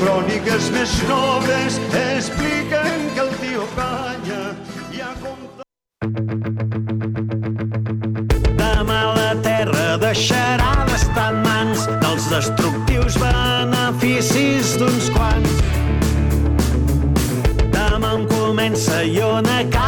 cròniques més nobles expliquen que el tio Canya hi ha comptat... Demà la terra deixarà d'estar en mans dels destructius beneficis d'uns quants. Demà on comença i on acaba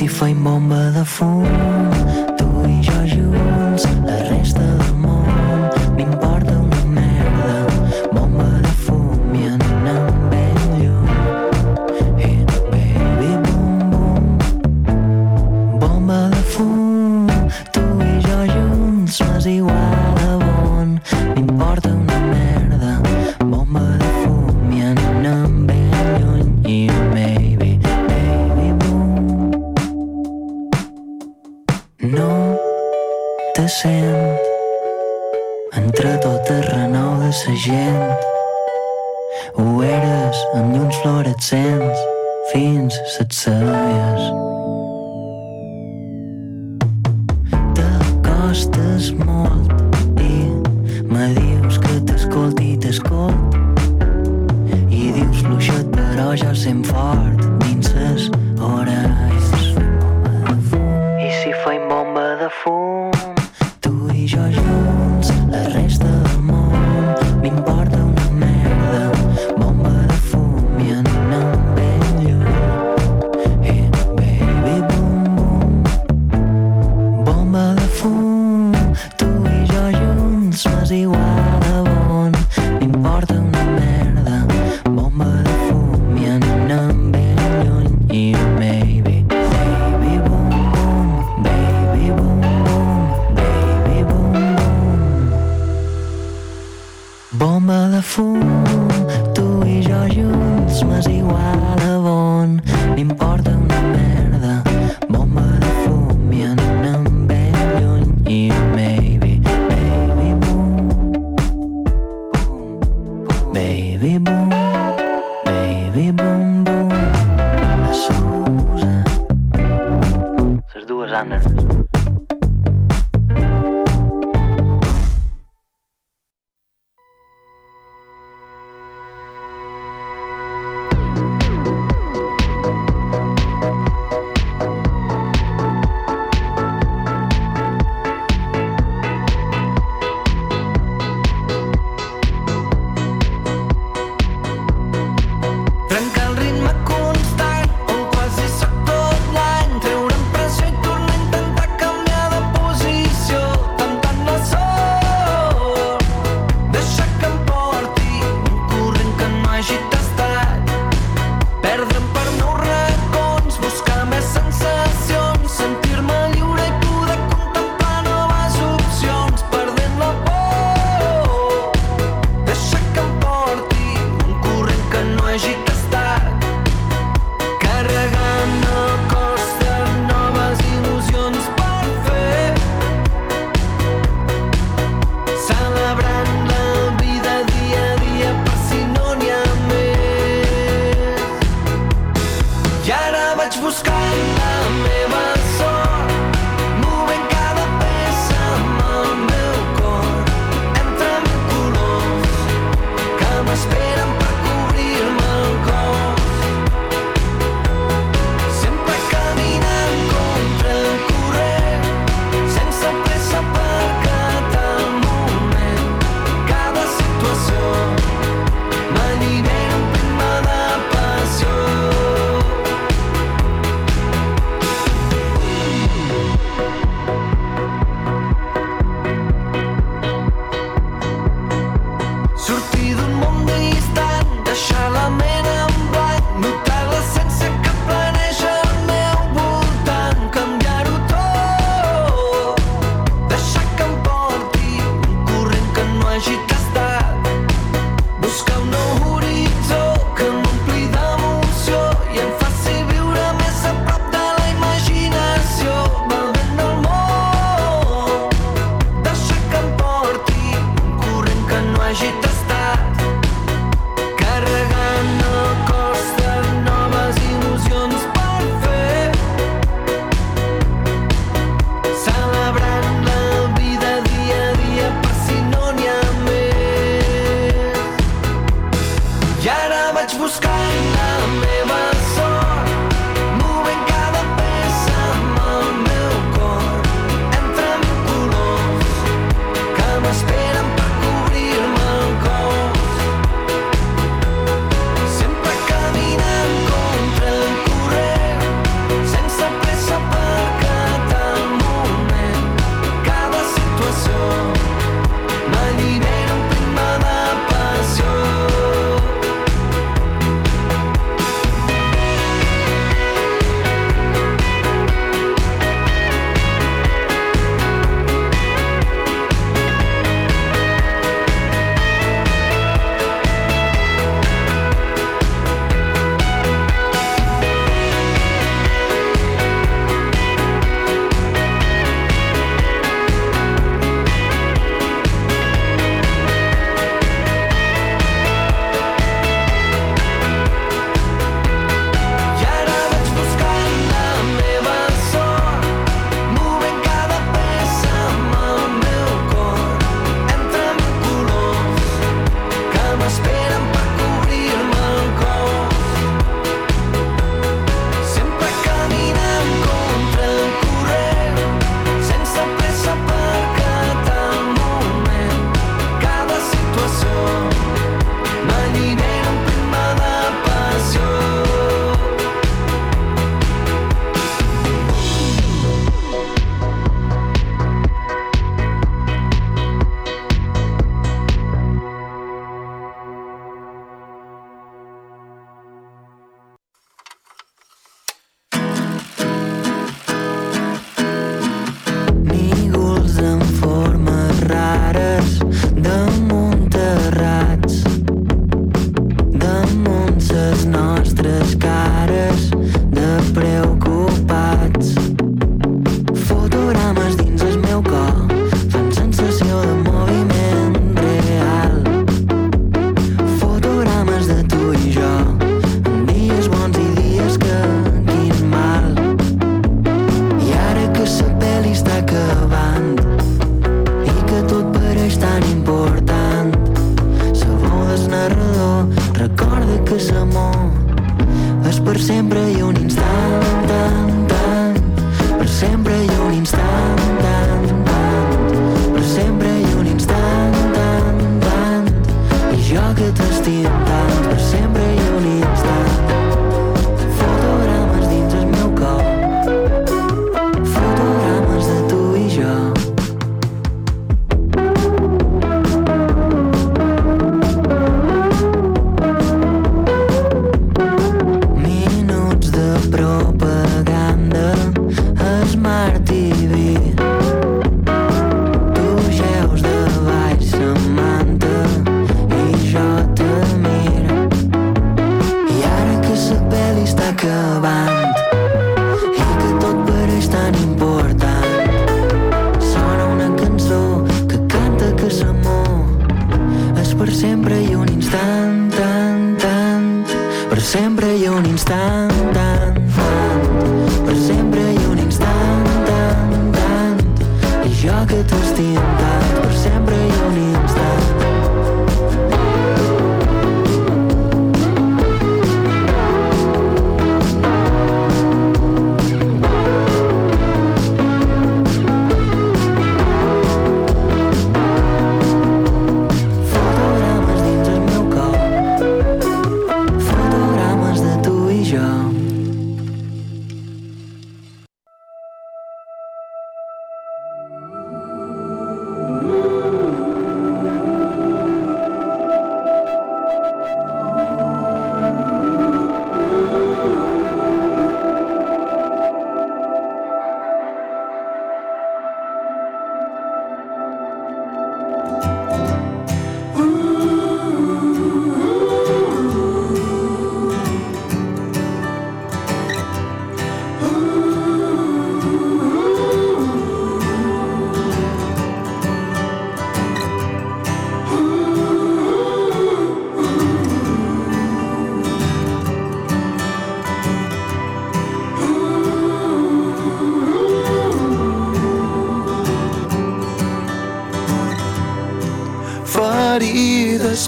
se foi bomba da fundo, tu e Jorge Williams.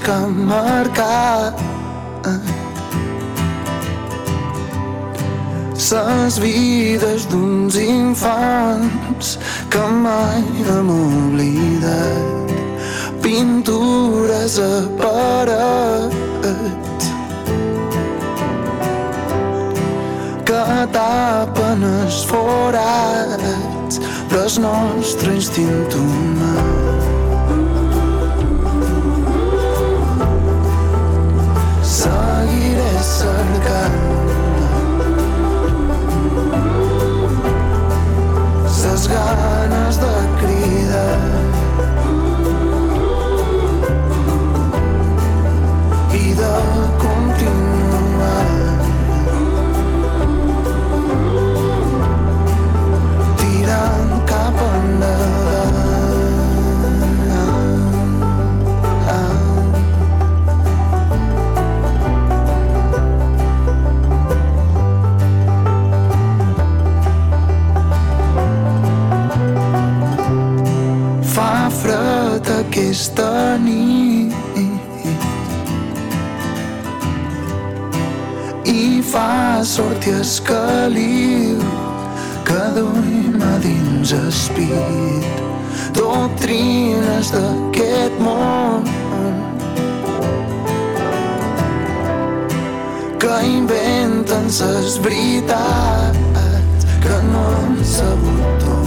que han marcat les vides d'uns infants que mai hem oblidat pintures a paret que tapen els forats dels nostres humà. sort i escaliu que duim a dins espit doctrines d'aquest món que inventen les veritats que no han sabut tot.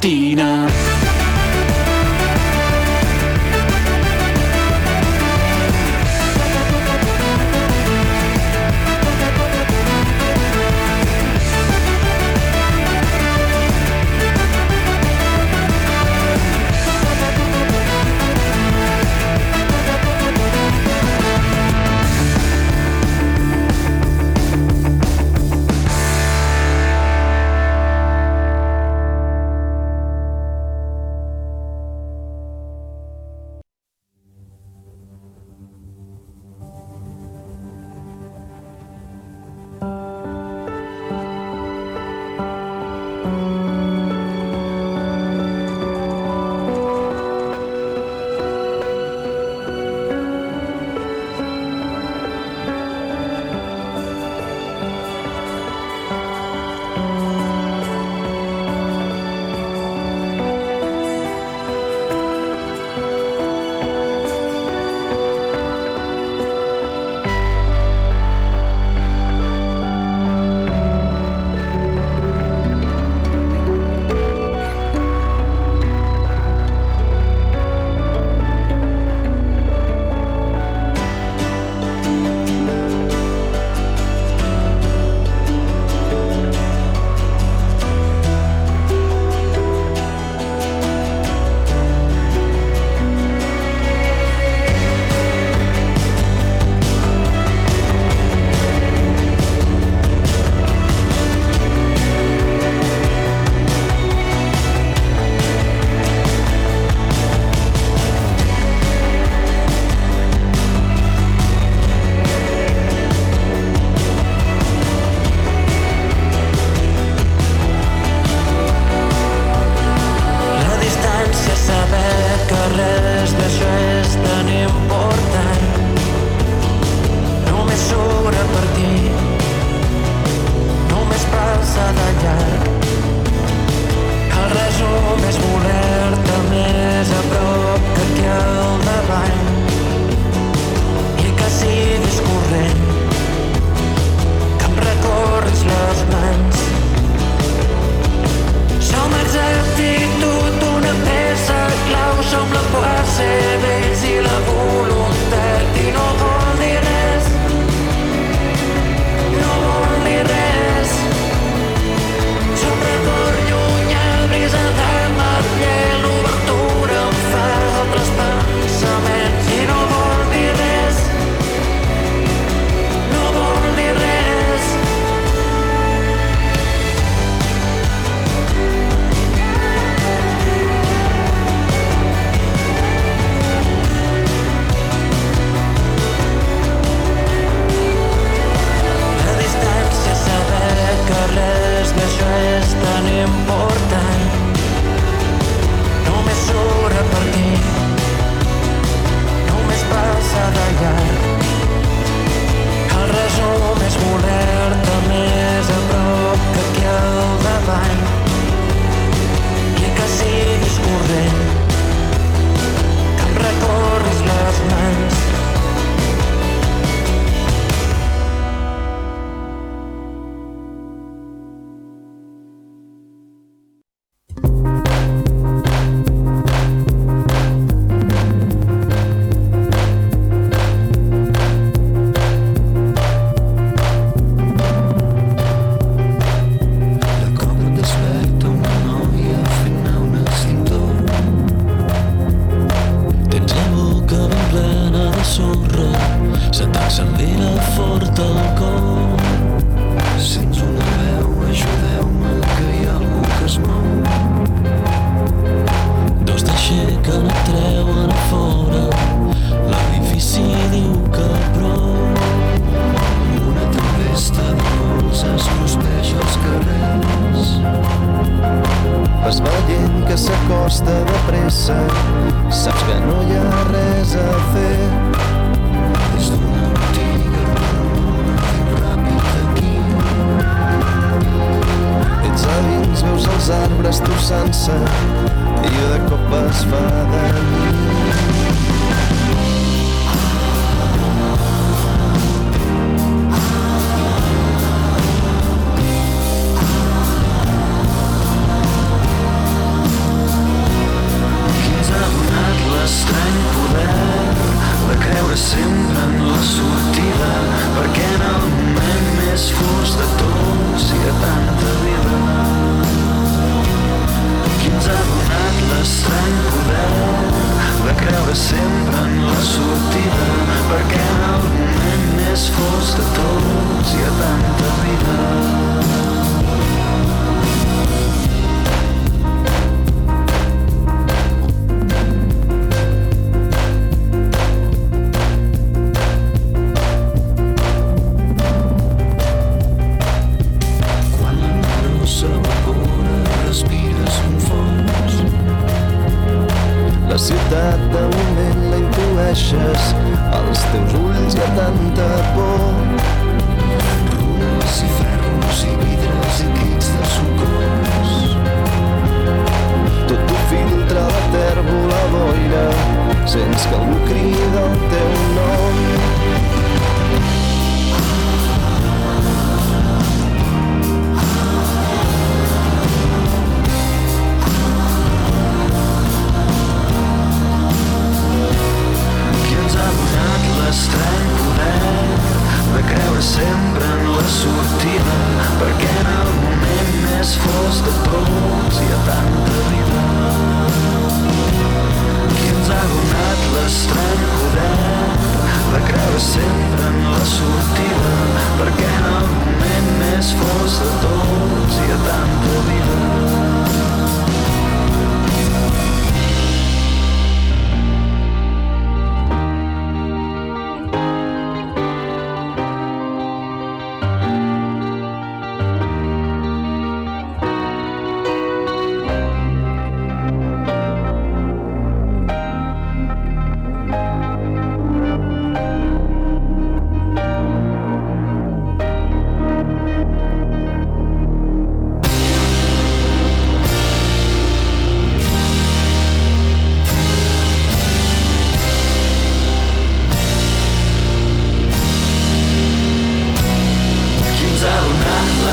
Martina.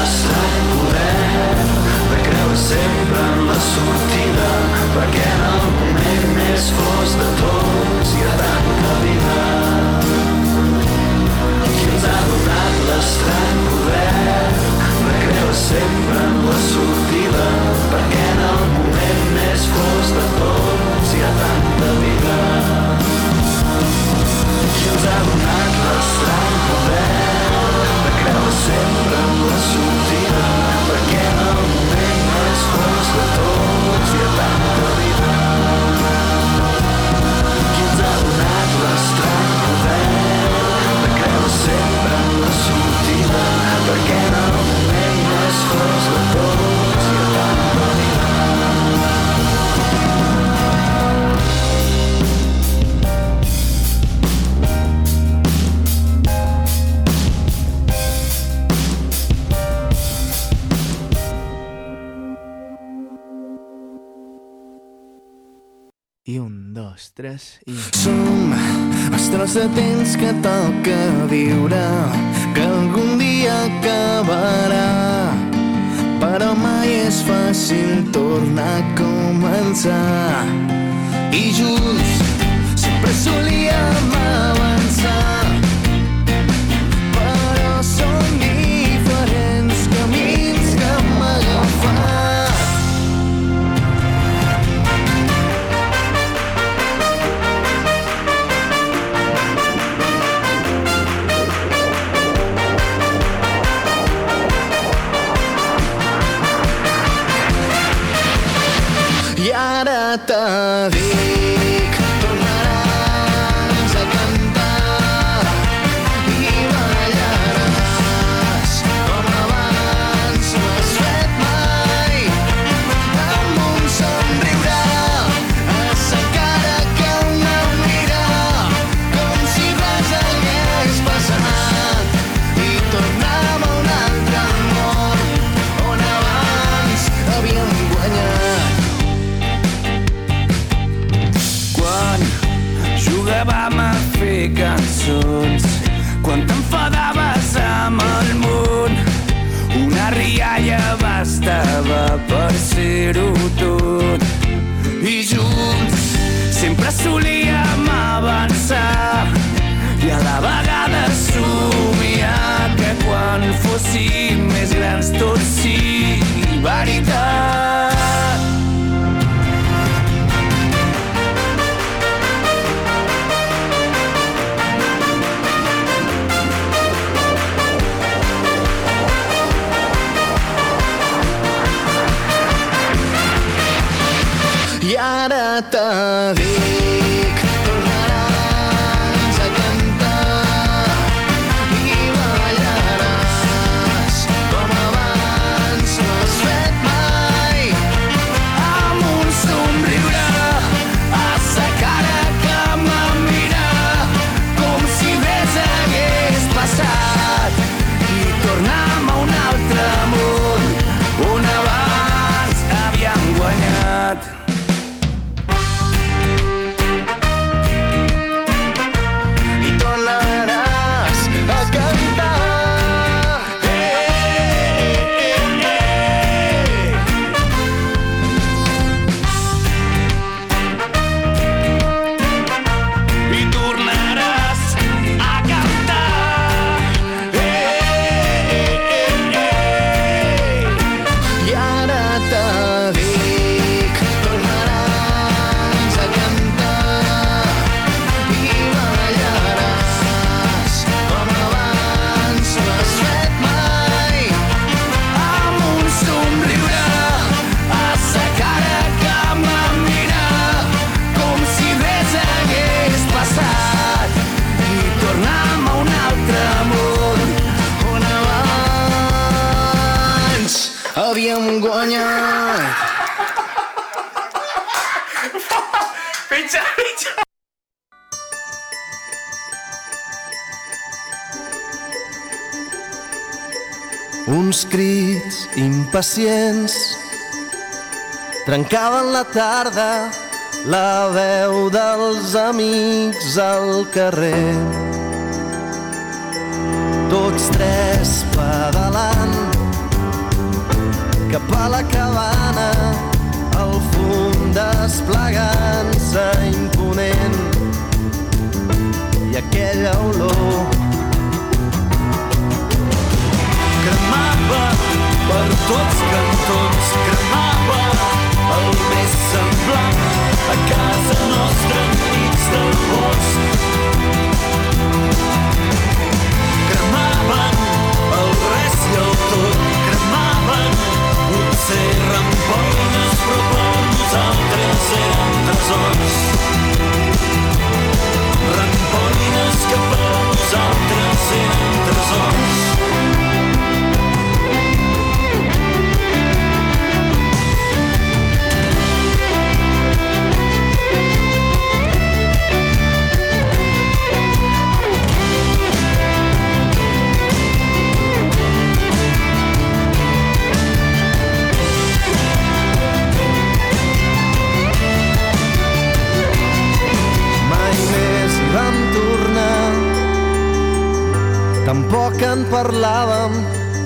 passar i poder de creure sempre en la sortida perquè en el moment més fos de tots hi ha tanta vida. Qui ens ha donat l'estrany poder de creure sempre en la sortida perquè en el moment més fos de tots hi ha tanta vida. Qui ens ha donat l'estrany poder sempre en la sortida perquè el vent més fons de tots i tanta vida qui ens ha donat l'estrany poder de creure sempre en la sortida perquè no tres i... Som els tros de temps que toca viure que algun dia acabarà. Però mai és fàcil tornar a començar. I junts sempre solíem avançar. mata pacients trencaven la tarda la veu dels amics al carrer. Tots tres pedalant cap a la cabana el fum desplegant-se imponent i aquella olor cremava per tots cantons cremava el més semblant a casa nostra enmig del bosc. Cremaven el res i el tot, cremaven potser rampones, però per nosaltres eren tresors.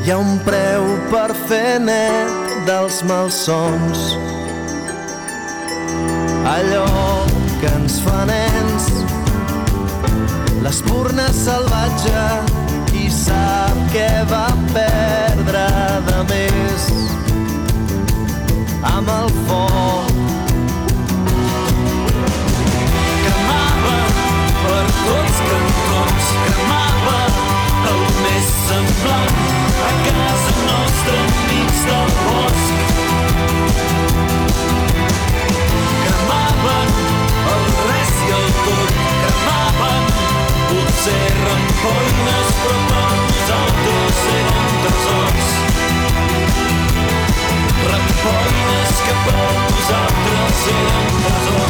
Ha un preu per fer net dels malsons. Allò que ens fa nens l'espurna purnes vamos a transcendem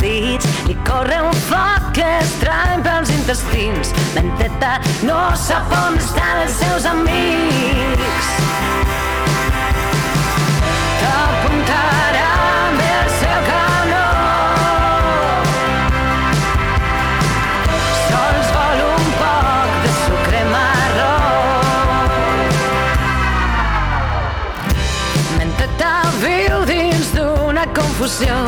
dits i corre un foc que estrany pels intestins. Menteta no sap on estan els seus amics. T'apuntarà amb el seu canó. Sols vol un poc de sucre marró. Menteta viu dins d'una confusió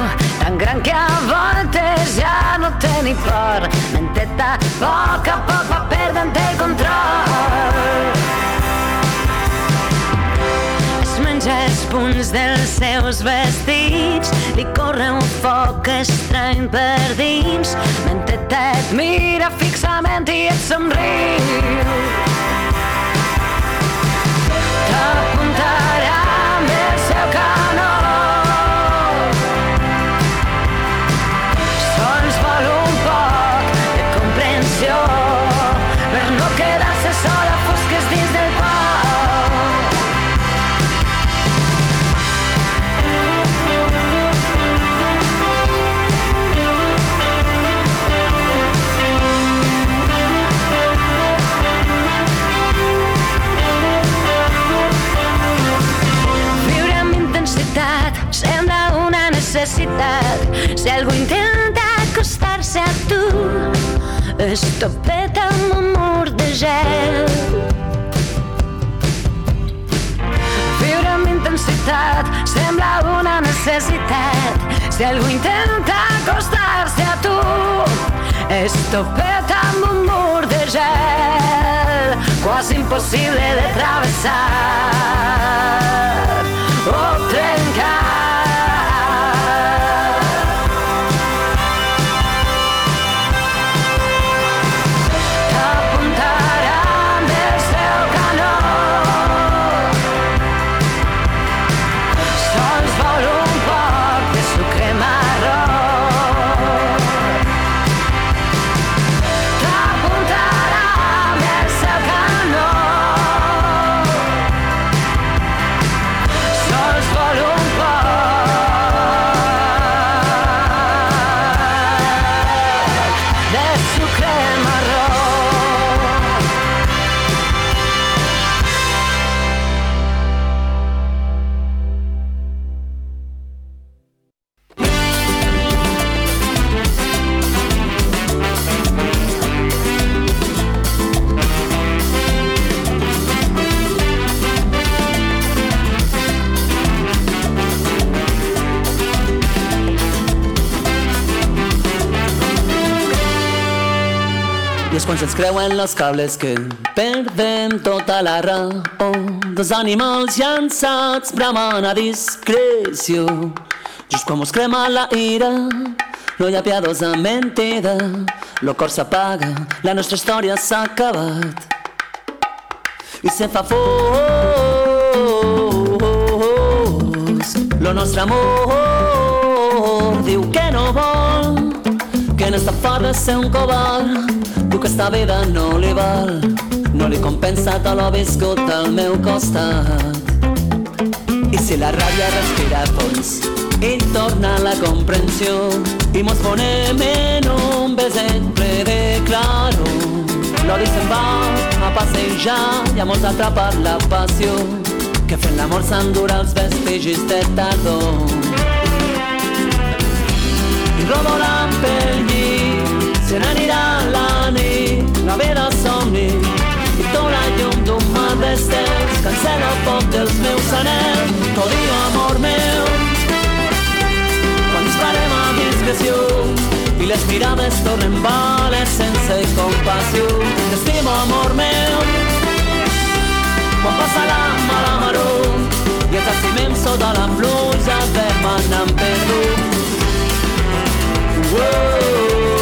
tan gran que a voltes ja no té ni por. Menteta, a poc a poc va perdent el control. Es menja els punts dels seus vestits, li corre un foc estrany per dins. Menteta et mira fixament i et somriu. T'apuntarà Si algú intenta acostar-se a tu, es topeta amb mur de gel. Viure amb intensitat sembla una necessitat. Si algú intenta acostar-se a tu, es topeta amb un mur de gel, quasi impossible de travessar Se'ns creuen les cables que perdem tota la raó. Dos animals llançats bramant a discreció. Just quan mos crema la ira, no hi ha piadosa mentida. Lo cor s'apaga, la nostra història s'ha acabat. I se fa fos, lo nostre amor diu que no vol, que n'està fort de ser un covard, que esta vida no li val, no li compensa tot lo viscut al meu costat. I si la ràbia respira fons i torna la comprensió. I mos ponem en un beset ple de claror. L'odi se'n va a passejar i a molts atrapar la passió que fent l'amor s'endura els vestigis de tardor. I rodolant pel llit se n'anirà la nit la vida somni i tot la llum d'un mar d'estels cancela el foc dels meus anells t'odio amor meu. Quan disparem a discreció i les mirades tornen bales sense compassió. T'estimo amor meu. Quan passa la mala maror i ens estimem sota la pluja demanant perdó. Whoa.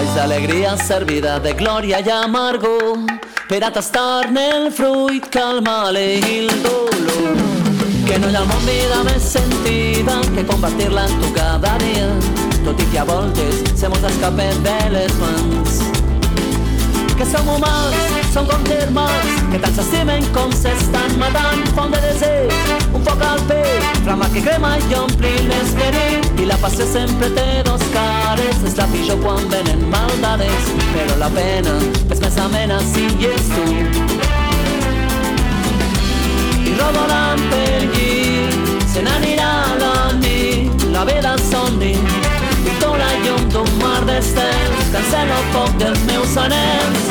Altibaix d'alegria servida de glòria i amargor per a tastar-ne el fruit que el mal el dolor. Que no hi ha al món vida més sentida que compartir-la en tu cada dia. Tot i que a voltes se mos escape de les mans. Que som humans, som com germans que tant s'estimen com s'estan matant font de desig, un foc al pell flama que crema i ompli l'esperit i la passió sempre té dos cares és la pitjor quan venen maldades però la pena és més amena si hi és tu rodolant pel llit, se n'anirà la nit, la vida somni, i la llum d'un mar d'estels, encén el foc dels meus anells,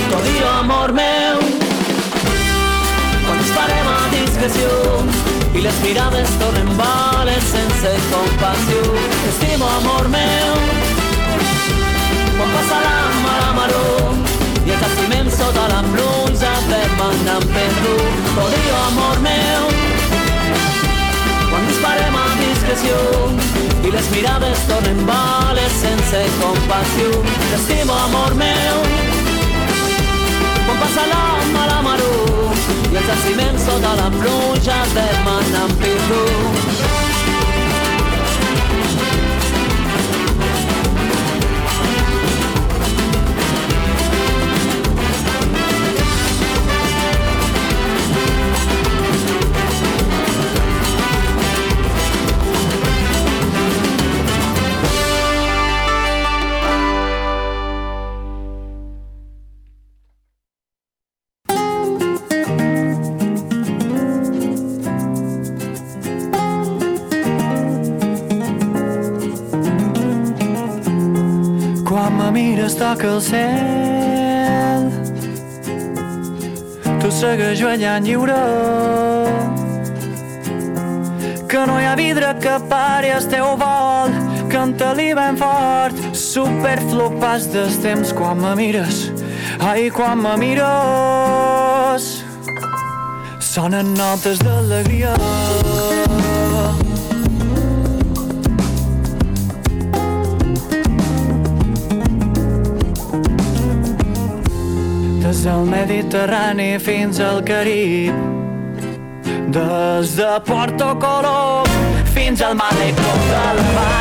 parem a discreció, i les mirades tornen bales sense compassió, t'estimo amor meu. Quan passa la mala maror, i els estimem sota la pluja demanant perdut. T'odio, amor meu. Quan disparem a discreció i les mirades tornen bales sense compassió. T'estimo, amor meu. Quan passa la mala maror i els estimem sota la pluja demanant perdut. Quan mires toca el cel. Tu segueix ballant lliure. Que no hi ha vidre que pari el teu vol. Canta-li ben fort Superflu pas del temps quan me mires. Ai, quan me mires. Sonen notes d'alegria Des del Mediterrani fins al Carib. Des de Porto Colom fins al Malecó de l'Havana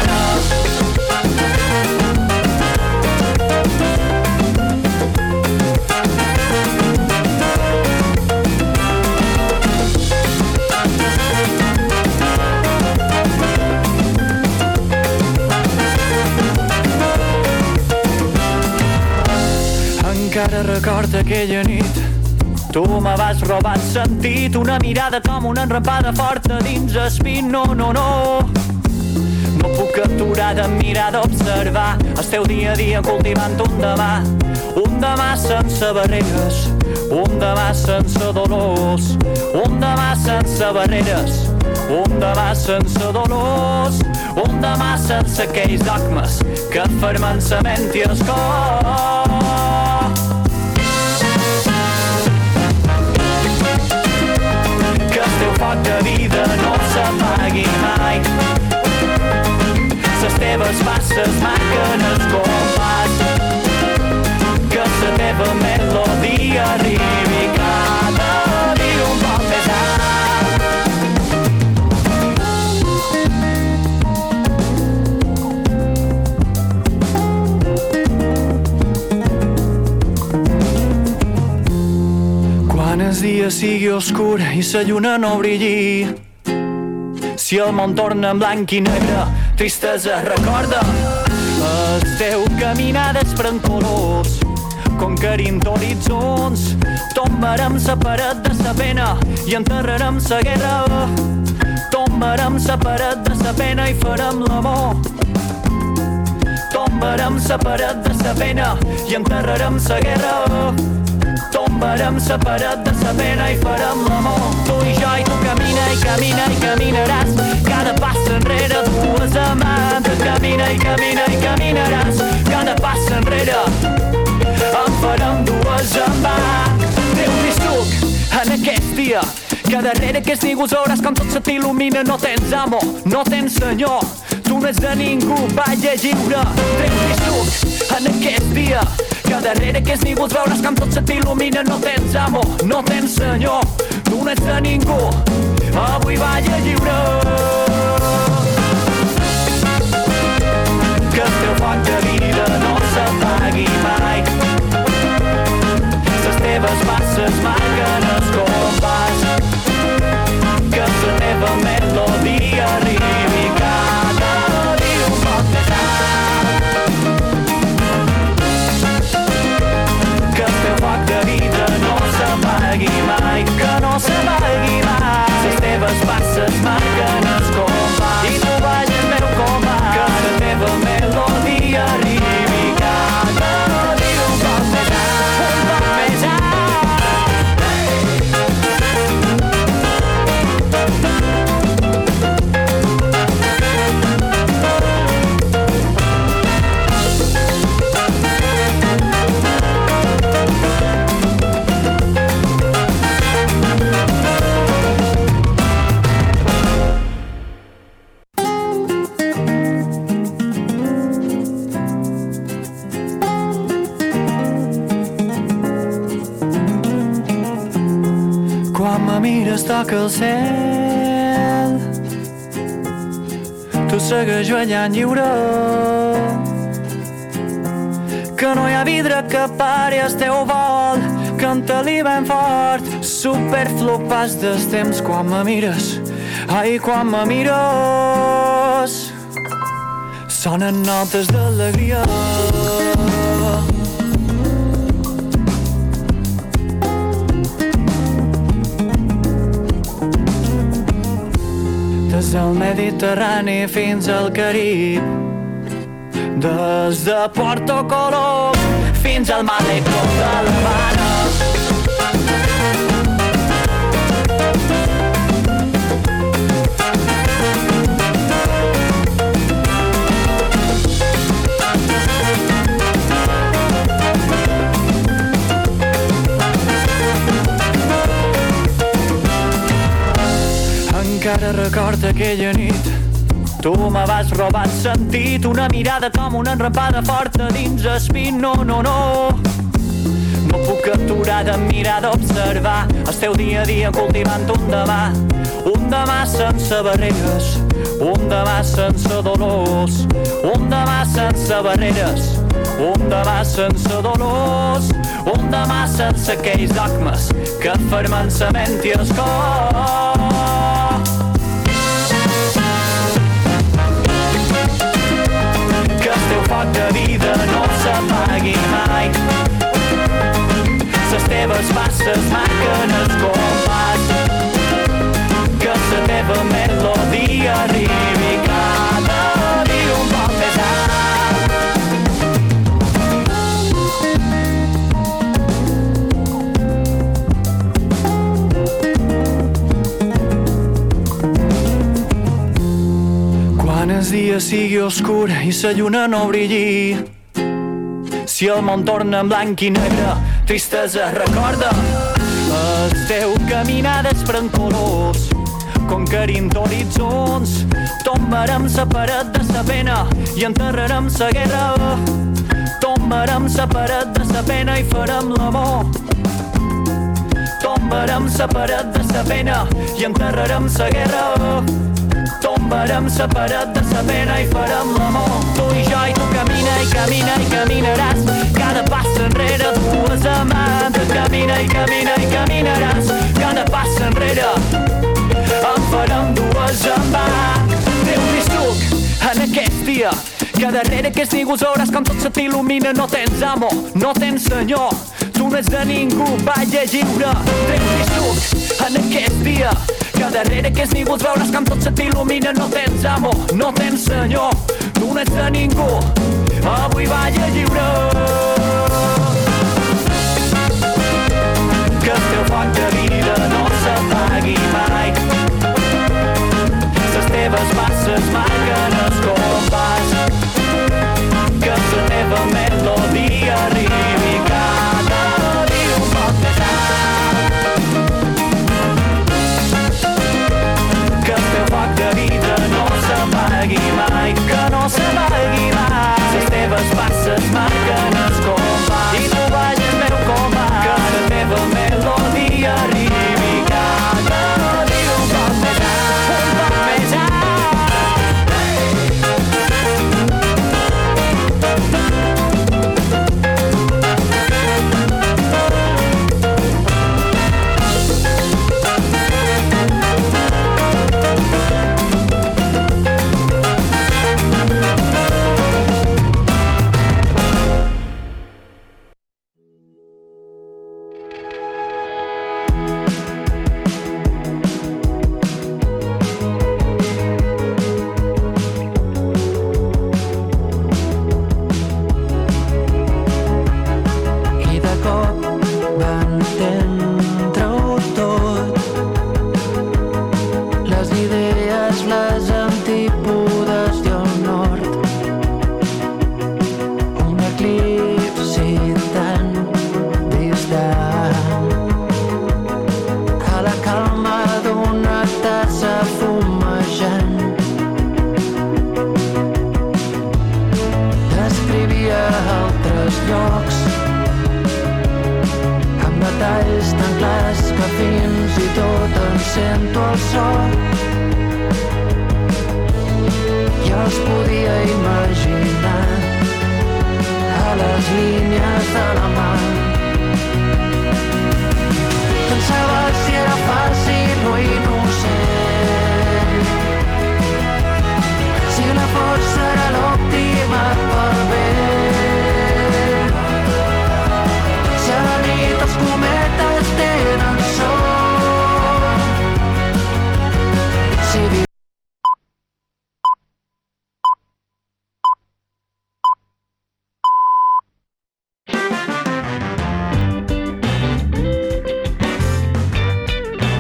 Encara recordo aquella nit. Tu me vas robar sentit Una mirada com una enrampada forta dins espí No, no, no. No puc aturar de mirar d'observar El teu dia a dia cultivant un demà. Un demà sense barreres Un demà sense dolors. Un demà sense barreres un demà sense dolors, un demà sense aquells dogmes que fermen sa ment i el cor. De vida no s'apagui mai. Les teves passes marquen el compàs, que la teva melodia arribi cada El dia sigui oscur i la lluna no brilli. Si el món torna en blanc i negre, tristesa recorda. El teu caminar desprèn colors Conquerint horitzons. Tombarem la paret de sa pena i enterrarem sa guerra. Tombarem la paret de sa pena i farem l'amor. Tombarem la paret de sa pena i enterrarem sa guerra Tombarem la paret de sa pena i farem l'amor Tu i jo i tu camina i camina i caminaràs. Cada pas enrere dues amants Camina i camina i caminaràs. Cada pas enrere en farem dues en va Déu-n'hi suc en aquest dia que darrere aquests nígols veuràs com tot se t'il·lumina. No tens amo, no tens senyor. Tu no ets de ningú, balla lliure Treu-li suc en aquest dia que darrere aquests nígols veuràs com tot se t'il·lumina No tens amo, no tens senyor. Tu no ets de ningú. Avui balla lliure. Que el teu foc de vida no s'apagui mai. Les teves passes marquen mires toca el cel Tu segueix ballant lliure. Que no hi ha vidre que pari el teu vol. Canta-li ben fort. Superflu pas del temps quan me mires. Ai quan me mires. Sonen notes d'alegria des del Mediterrani fins al Carib. Des de Porto Colom fins al Malecó de l'Havana Encara recorda aquella nit. Tu me vas robar sentit Una mirada com una enrampada forta dins espín. No, no, no. No puc aturar de mirar d'observar El teu dia a dia cultivant un demà. Un demà sense barreres Un demà sense dolors. Un demà sense barreres un demà sense dolors, un demà sense aquells dogmes que fermen sa ment i el cor. De vida no s'apagui mai. Les teves passes marquen el compàs, que la teva melodia arribi cada Quan el dia sigui oscur i la lluna no brilli Si el món torna en blanc i negre, tristesa recorda. El teu caminar desprèn colors conquerint horitzons. Tombarem la paret de sa pena i enterrarem sa guerra. Tombarem la paret de sa pena i farem l'amor. Tombarem la paret de sa pena i enterrarem sa guerra tombarem la paret de sa pena i farem l'amor tu i jo i tu camina i camina i caminaràs. Cada pas enrere dues amants camina i camina i caminaràs. Cada pas enrere en farem dues en va Déu-n'hi suc en aquest dia que darrere aquests nígols veuràs com tot se t'il·lumina. No tens amo, no tens senyor. Tu no ets de ningú, balla lliure Déu-n'hi suc en aquest dia que darrere aquests nígols veuràs com tot se t'il·lumina no tens amo, no tens senyor tu no ets de ningú. Avui balla lliure. Que el teu foc de vida no s'apagui mai. Les teves passes marquen